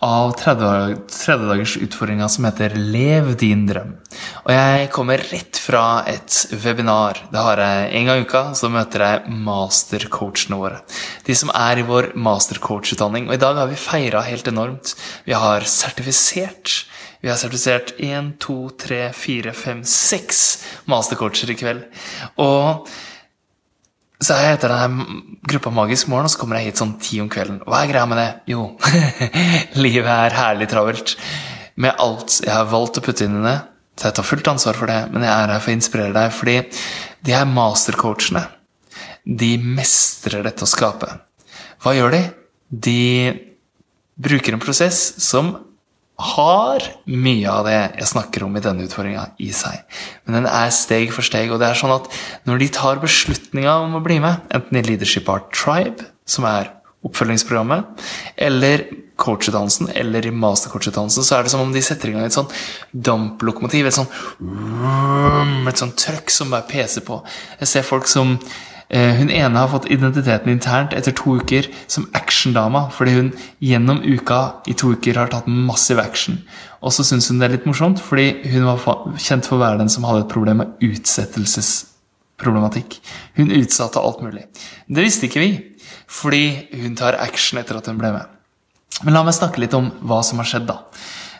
av 30-dagersutfordringa som heter Lev din drøm. Og jeg kommer rett fra et webinar. Det har jeg en gang i uka. Så møter jeg mastercoachene våre. De som er i vår mastercoach-utdanning. Og i dag har vi feira helt enormt. Vi har sertifisert. Vi har sertifisert én, to, tre, fire, fem, seks mastercoacher i kveld. Og så jeg etter denne gruppa Magisk morgen, og så kommer jeg hit sånn ti om kvelden. Hva er greia med det? Jo, livet er herlig travelt. Med alt jeg har valgt å putte inn i det. Så jeg tar fullt ansvar for det, men jeg er her for å inspirere deg. Fordi de her mastercoachene, de mestrer dette å skape. Hva gjør de? De bruker en prosess som har mye av det jeg snakker om i denne utfordringa, i seg. Men den er steg for steg. Og det er sånn at når de tar beslutninga om å bli med, enten i Leadership Art Tribe, som er oppfølgingsprogrammet, eller coachutdannelsen, eller i mastercoachutdannelsen, så er det som om de setter i gang et sånn damplokomotiv. Et sånn et sånn trøkk som bare peser på. Jeg ser folk som hun ene har fått identiteten internt etter to uker som actiondama, fordi hun gjennom uka i to uker har tatt massiv action. Og så syns hun det er litt morsomt, fordi hun var kjent for å være den som hadde et problem med utsettelsesproblematikk. Hun utsatte alt mulig. Det visste ikke vi, fordi hun tar action etter at hun ble med. Men la meg snakke litt om hva som har skjedd, da.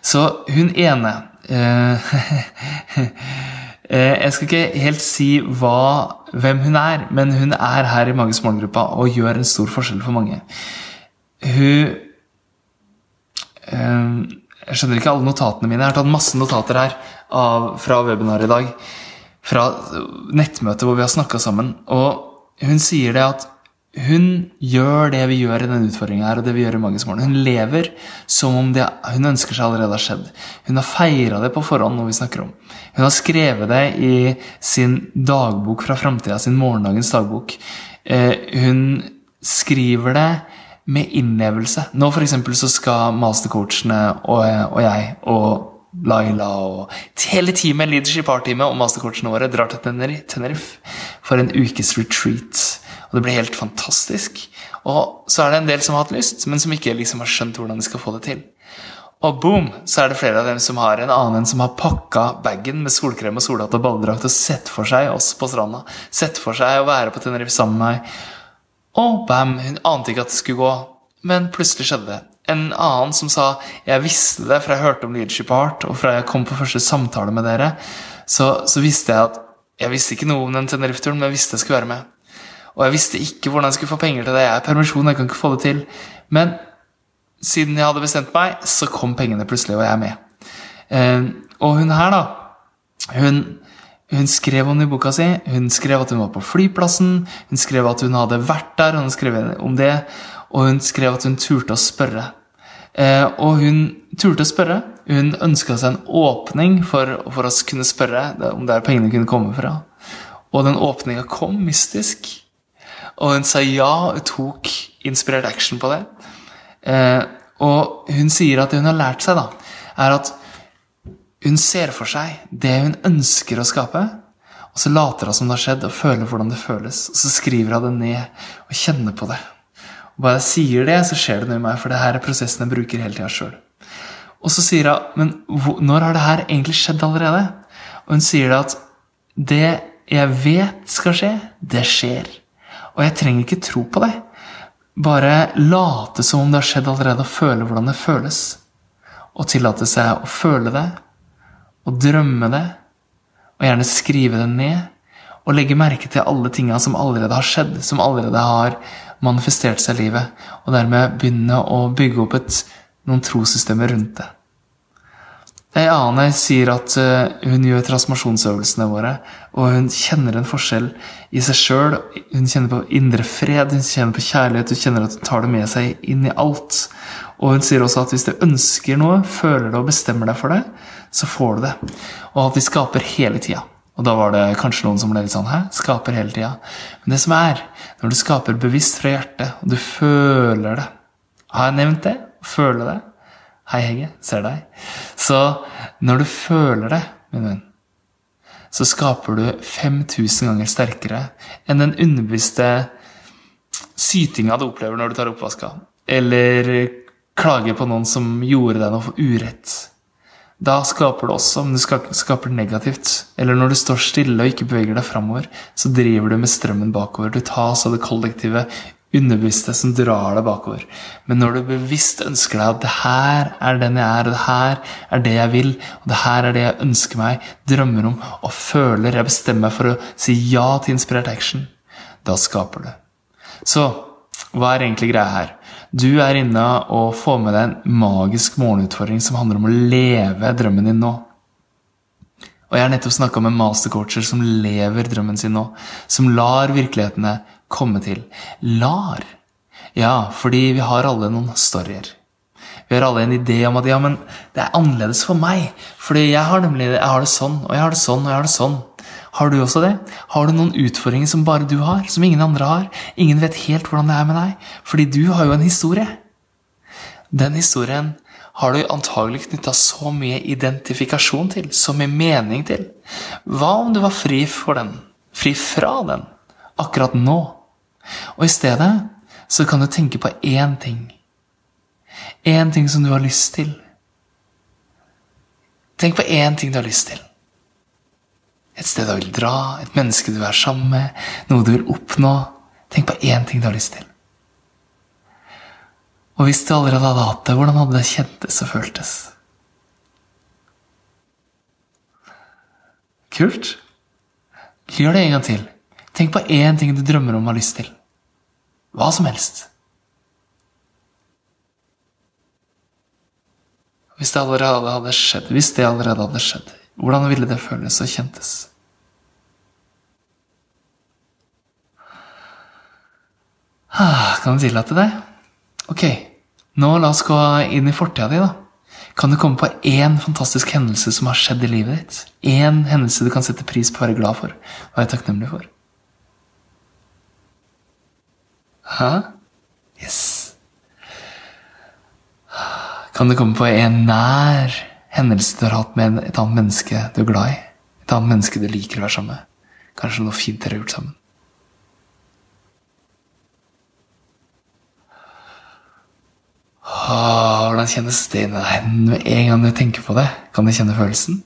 Så hun ene eh, Eh, jeg skal ikke helt si hva, hvem hun er, men hun er her i Mages morgengruppa og gjør en stor forskjell for mange. Hun eh, Jeg skjønner ikke alle notatene mine. Jeg har tatt masse notater her av, fra webinaret i dag. Fra nettmøtet hvor vi har snakka sammen. Og hun sier det at hun gjør det vi gjør i denne utfordringa her, og det vi gjør i Magisk morgen. Hun lever som om det hun ønsker seg allerede har skjedd. Hun har feira det på forhånd, når vi snakker om. Hun har skrevet det i sin dagbok fra framtida, sin morgendagens dagbok. Eh, hun skriver det med innlevelse. Nå for så skal mastercoachene og, og jeg og Laila og hele teamet, leadership art-teamet og mastercoachene våre drar til Tenerife for en ukes retreat. Og det blir helt fantastisk. Og så er det en del som har hatt lyst, men som ikke liksom har skjønt hvordan de skal få det til. Og boom, så er det flere av dem som har en annen som har pakka bagen med solkrem og solhatt og balledrakt og sett for seg oss på stranda. Sett for seg å være på Tenerife sammen med meg. Og bam, hun ante ikke at det skulle gå, men plutselig skjedde det. En annen som sa 'jeg visste det fra jeg hørte om Leadership Art', og fra jeg kom på første samtale med dere, så, så visste jeg at jeg visste ikke noe om den Tenerife-turen, men jeg visste jeg skulle være med. Og jeg visste ikke hvordan jeg skulle få penger til det. Jeg er permisjon, jeg kan ikke få det til. Men siden jeg hadde bestemt meg, så kom pengene plutselig, og jeg er med. Eh, og hun her, da hun, hun, skrev om det i boka si. Hun skrev at hun var på flyplassen. Hun skrev at hun hadde vært der, hun skrev om det. Og hun skrev at hun turte å spørre. Eh, og hun turte å spørre. Hun ønska seg en åpning for, for å kunne spørre om der pengene kunne komme fra. Og den åpninga kom mystisk. Og hun sa ja, og tok inspirert action på det. Eh, og hun sier at det hun har lært seg, da, er at hun ser for seg det hun ønsker å skape, og så later hun som det har skjedd, og føler hvordan det føles. Og så skriver hun det ned og kjenner på det. Og bare jeg sier det, så skjer det noe i meg, for det her er prosessen jeg bruker hele tida sjøl. Og så sier hun men når har det her egentlig skjedd allerede? Og hun sier det at det jeg vet skal skje, det skjer. Og jeg trenger ikke tro på det. Bare late som om det har skjedd allerede, og føle hvordan det føles. Og tillate seg å føle det, og drømme det, og gjerne skrive det ned. Og legge merke til alle tinga som allerede har skjedd, som allerede har manifestert seg i livet. Og dermed begynne å bygge opp et, noen trossystemer rundt det. Ei annen sier at eh, hun gjør transformasjonsøvelsene våre, og hun kjenner en forskjell i seg sjøl. Hun kjenner på indre fred, hun kjenner på kjærlighet, hun kjenner at hun tar det med seg inn i alt. Og hun sier også at hvis du ønsker noe, føler det og bestemmer deg for det, så får du det. Og at vi skaper hele tida. Og da var det kanskje noen som ble litt sånn Hæ? Skaper hele tida. Men det som er, når du skaper bevisst fra hjertet, og du føler det Har jeg nevnt det? Føler det? Hei, Hegge. Ser deg. Så når du føler det, min venn, så skaper du 5000 ganger sterkere enn den underbevisste sytinga du opplever når du tar oppvaska, eller klager på noen som gjorde deg noe for urett. Da skaper du også, men du skaper negativt. Eller når du står stille og ikke beveger deg framover, så driver du med strømmen bakover. Du tas av det kollektive underbevisste som drar deg bakover. Men når du bevisst ønsker deg at det her er den jeg er, og det her er det jeg vil, og det her er det jeg ønsker meg, drømmer om og føler Jeg bestemmer meg for å si ja til inspirert action. Da skaper du. Så hva er egentlig greia her? Du er inne og får med deg en magisk morgenutfordring som handler om å leve drømmen din nå. Og jeg har nettopp snakka med mastercoacher som lever drømmen sin nå. Som lar virkelighetene komme til. Lar. Ja, fordi vi har alle noen storyer. Vi har alle en idé om at ja, men det er annerledes for meg. Fordi jeg har nemlig jeg har det sånn, og jeg har det sånn, og jeg har det sånn. Har du også det? Har du noen utfordringer som bare du har, som ingen andre har? Ingen vet helt hvordan det er med deg, fordi du har jo en historie. Den historien har du antagelig knytta så mye identifikasjon til, så mye mening til. Hva om du var fri for den? Fri fra den? Akkurat nå? Og i stedet så kan du tenke på én ting. Én ting som du har lyst til. Tenk på én ting du har lyst til. Et sted du vil dra, et menneske du er sammen med, noe du vil oppnå. Tenk på én ting du har lyst til. Og hvis du allerede hadde hatt det, hvordan hadde det kjentes og føltes? Kult. Gjør det en gang til. Tenk på én ting du drømmer om og har lyst til. Hva som helst. Hvis det allerede hadde skjedd, hvis det allerede hadde skjedd, hvordan ville det føles og kjentes? Ah, kan du tillate deg? Ok, nå la oss gå inn i fortida di, da. Kan du komme på én fantastisk hendelse som har skjedd i livet ditt? Én hendelse du kan sette pris på og være glad for og være takknemlig for? Hæ? Yes. Kan du komme på en nær hendelse du har hatt med et annet menneske du er glad i? Et annet menneske du liker å være sammen med? Kanskje noe fint dere har gjort sammen? Åh, hvordan kjennes det deg med en gang du tenker på det? Kan du kjenne følelsen?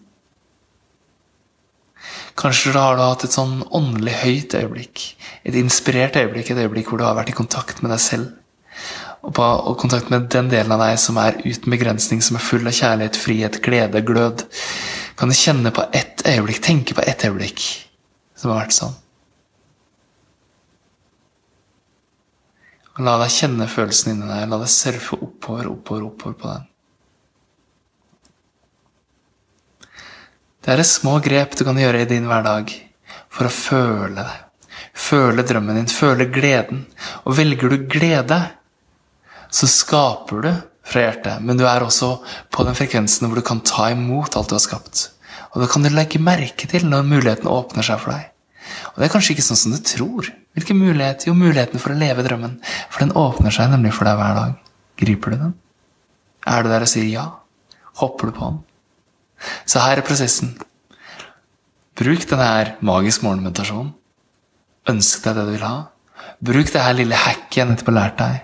Kanskje da har du hatt et sånn åndelig høyt øyeblikk. Et inspirert øyeblikk, et øyeblikk hvor du har vært i kontakt med deg selv. Og, på, og kontakt med den delen av deg som er uten begrensning, som er full av kjærlighet, frihet, glede, glød. Kan du kjenne på ett øyeblikk, tenke på ett øyeblikk som har vært sånn? Og la deg kjenne følelsen inni deg. La deg surfe oppover, oppover, oppover på den. Det er små grep du kan gjøre i din hverdag for å føle det. Føle drømmen din, føle gleden. Og velger du glede, så skaper du fra hjertet, men du er også på den frekvensen hvor du kan ta imot alt du har skapt. Og det kan du legge merke til når muligheten åpner seg for deg. Og det er kanskje ikke sånn som du tror. Hvilken mulighet? Jo, muligheten for å leve drømmen. For den åpner seg nemlig for deg hver dag. Griper du den? Er du der og sier ja? Hopper du på den? Så her er prosessen. Bruk denne her magisk morgenmeditasjonen. Ønsk deg det du vil ha. Bruk det her lille hacket jeg nettopp har lært deg,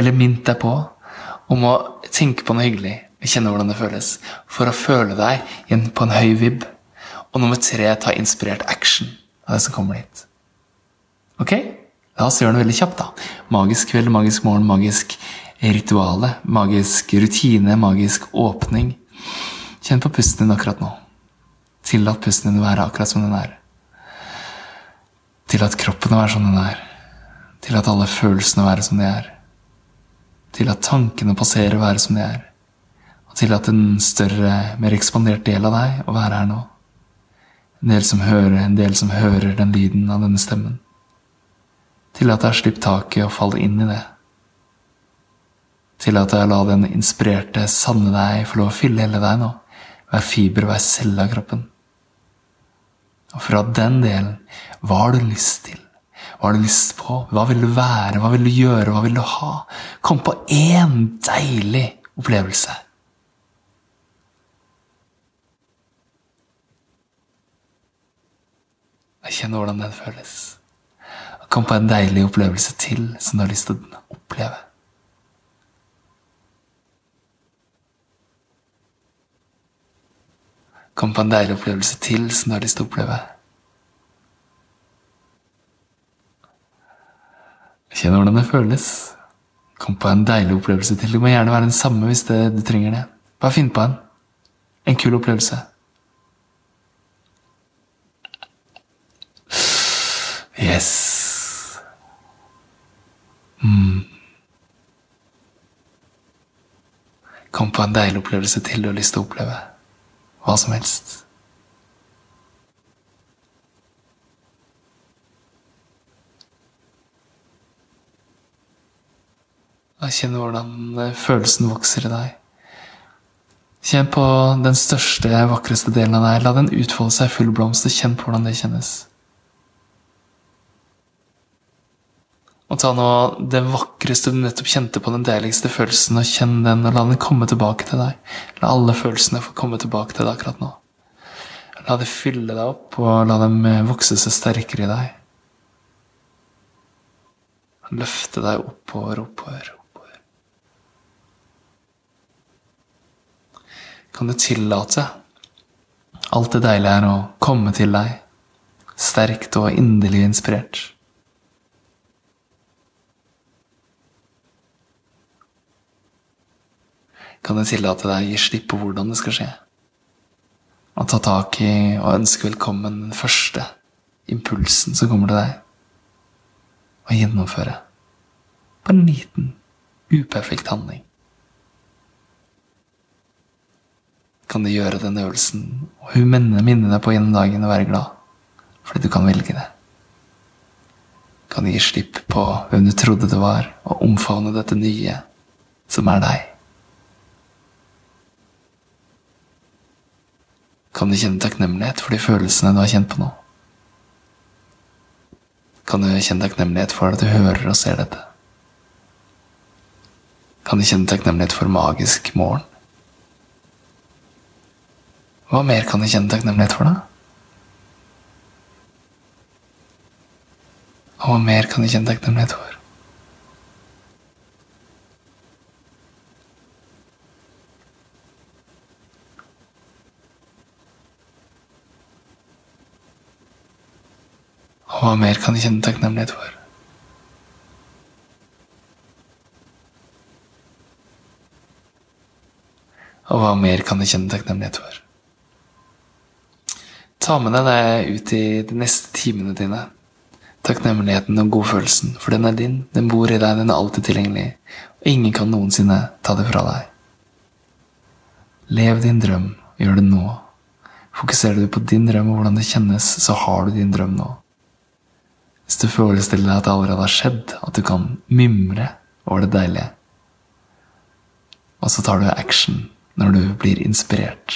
eller mint deg på, om å tenke på noe hyggelig og kjenne hvordan det føles, for å føle deg på en høy vib. Og nummer tre, ta inspirert action av det som kommer dit. Ok? La oss gjøre det veldig kjapt, da. Magisk kveld, magisk morgen, magisk rituale, magisk rutine, magisk åpning. Kjenn på pusten din akkurat nå. Tillat pusten din å være akkurat som den er. Tillat kroppen å være som den er. Tillat alle følelsene å være som de er. Tillat tankene passere å være som de er. Og Tillat en større, mer ekspandert del av deg å være her nå. En del som hører, en del som hører den lyden av denne stemmen. Tillat deg å slippe taket og falle inn i det. Tillat deg å la den inspirerte, sanne deg få lov å fylle hele deg nå. Hver fiber, hver celle av kroppen. Og fra den delen, hva har du lyst til? Hva har du lyst på? Hva vil du være? Hva vil du gjøre? Hva vil du ha? Kom på én deilig opplevelse. Kjenn hvordan den føles. Kom på en deilig opplevelse til som du har lyst til å oppleve. Kom på en deilig opplevelse til som du har lyst til å oppleve. Kjenn hvordan det føles. Kom på en deilig opplevelse til. Det må gjerne være den samme hvis det, du trenger det. Bare finn på en. En kul opplevelse. Yes. Mm. Kom på en deilig opplevelse til du har lyst til å oppleve. Hva som helst. Kjenn hvordan eh, følelsen vokser i deg. Kjenn på den største, vakreste delen av deg. La den utfolde seg full blomst, kjenn på hvordan det kjennes. Og ta nå det vakreste du nettopp kjente på, den deiligste følelsen, og kjenn den, og la den komme tilbake til deg. La alle følelsene få komme tilbake til deg akkurat nå. La det fylle deg opp, og la dem eh, vokse seg sterkere i deg. Løfte deg oppover, oppover, oppover. Kan du tillate alt det deilige er å komme til deg, sterkt og inderlig inspirert? Kan du tillate deg å gi slipp på hvordan det skal skje. Og ta tak i og ønske velkommen den første impulsen som kommer til deg. Og gjennomføre. På en liten, uperfekt handling. Kan du gjøre den øvelsen og hun minne, deg på gjennom dagen og være glad fordi du kan velge det. Kan du gi slipp på hvem du trodde du var, og omfavne dette nye som er deg. Kan du kjenne takknemlighet for de følelsene du har kjent på nå? Kan du kjenne takknemlighet for at du hører og ser dette? Kan du kjenne takknemlighet for magisk morgen? Hva mer kan du kjenne takknemlighet for, da? Og hva mer kan du kjenne takknemlighet for? Og hva mer kan du kjenne takknemlighet for? Og hva mer kan du kjenne takknemlighet for? Ta med deg det ut i de neste timene dine. Takknemligheten og godfølelsen, for den er din. Den bor i deg, den er alltid tilgjengelig. Og ingen kan noensinne ta det fra deg. Lev din drøm, gjør det nå. Fokuserer du på din drøm og hvordan det kjennes, så har du din drøm nå. Hvis du forestiller deg at det allerede har skjedd, at du kan mimre over det deilige, og så tar du action når du blir inspirert,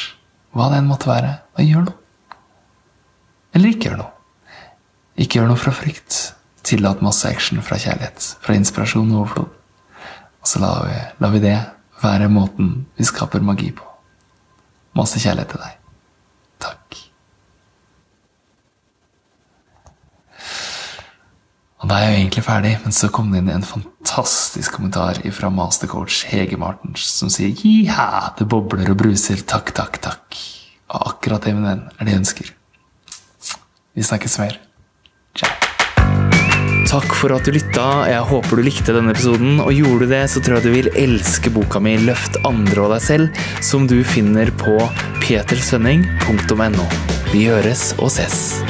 hva det enn måtte være, og gjør noe. Eller ikke gjør noe. Ikke gjør noe fra frykt. Tillat masse action fra kjærlighet, fra inspirasjon og overflod. Og så lar vi, lar vi det være måten vi skaper magi på. Masse kjærlighet til deg. Og da er jeg jo egentlig ferdig, men så kom det inn en fantastisk kommentar fra mastercoach Hege Martens, som sier ja, det bobler og bruser, takk, takk, takk. Og akkurat det, min venn, er det jeg ønsker. Vi snakkes mer. Ciao. Takk for at du lytta. Jeg håper du likte denne episoden. Og gjorde du det, så tror jeg du vil elske boka mi 'Løft andre og deg selv', som du finner på petersvenning.no. Vi høres og ses.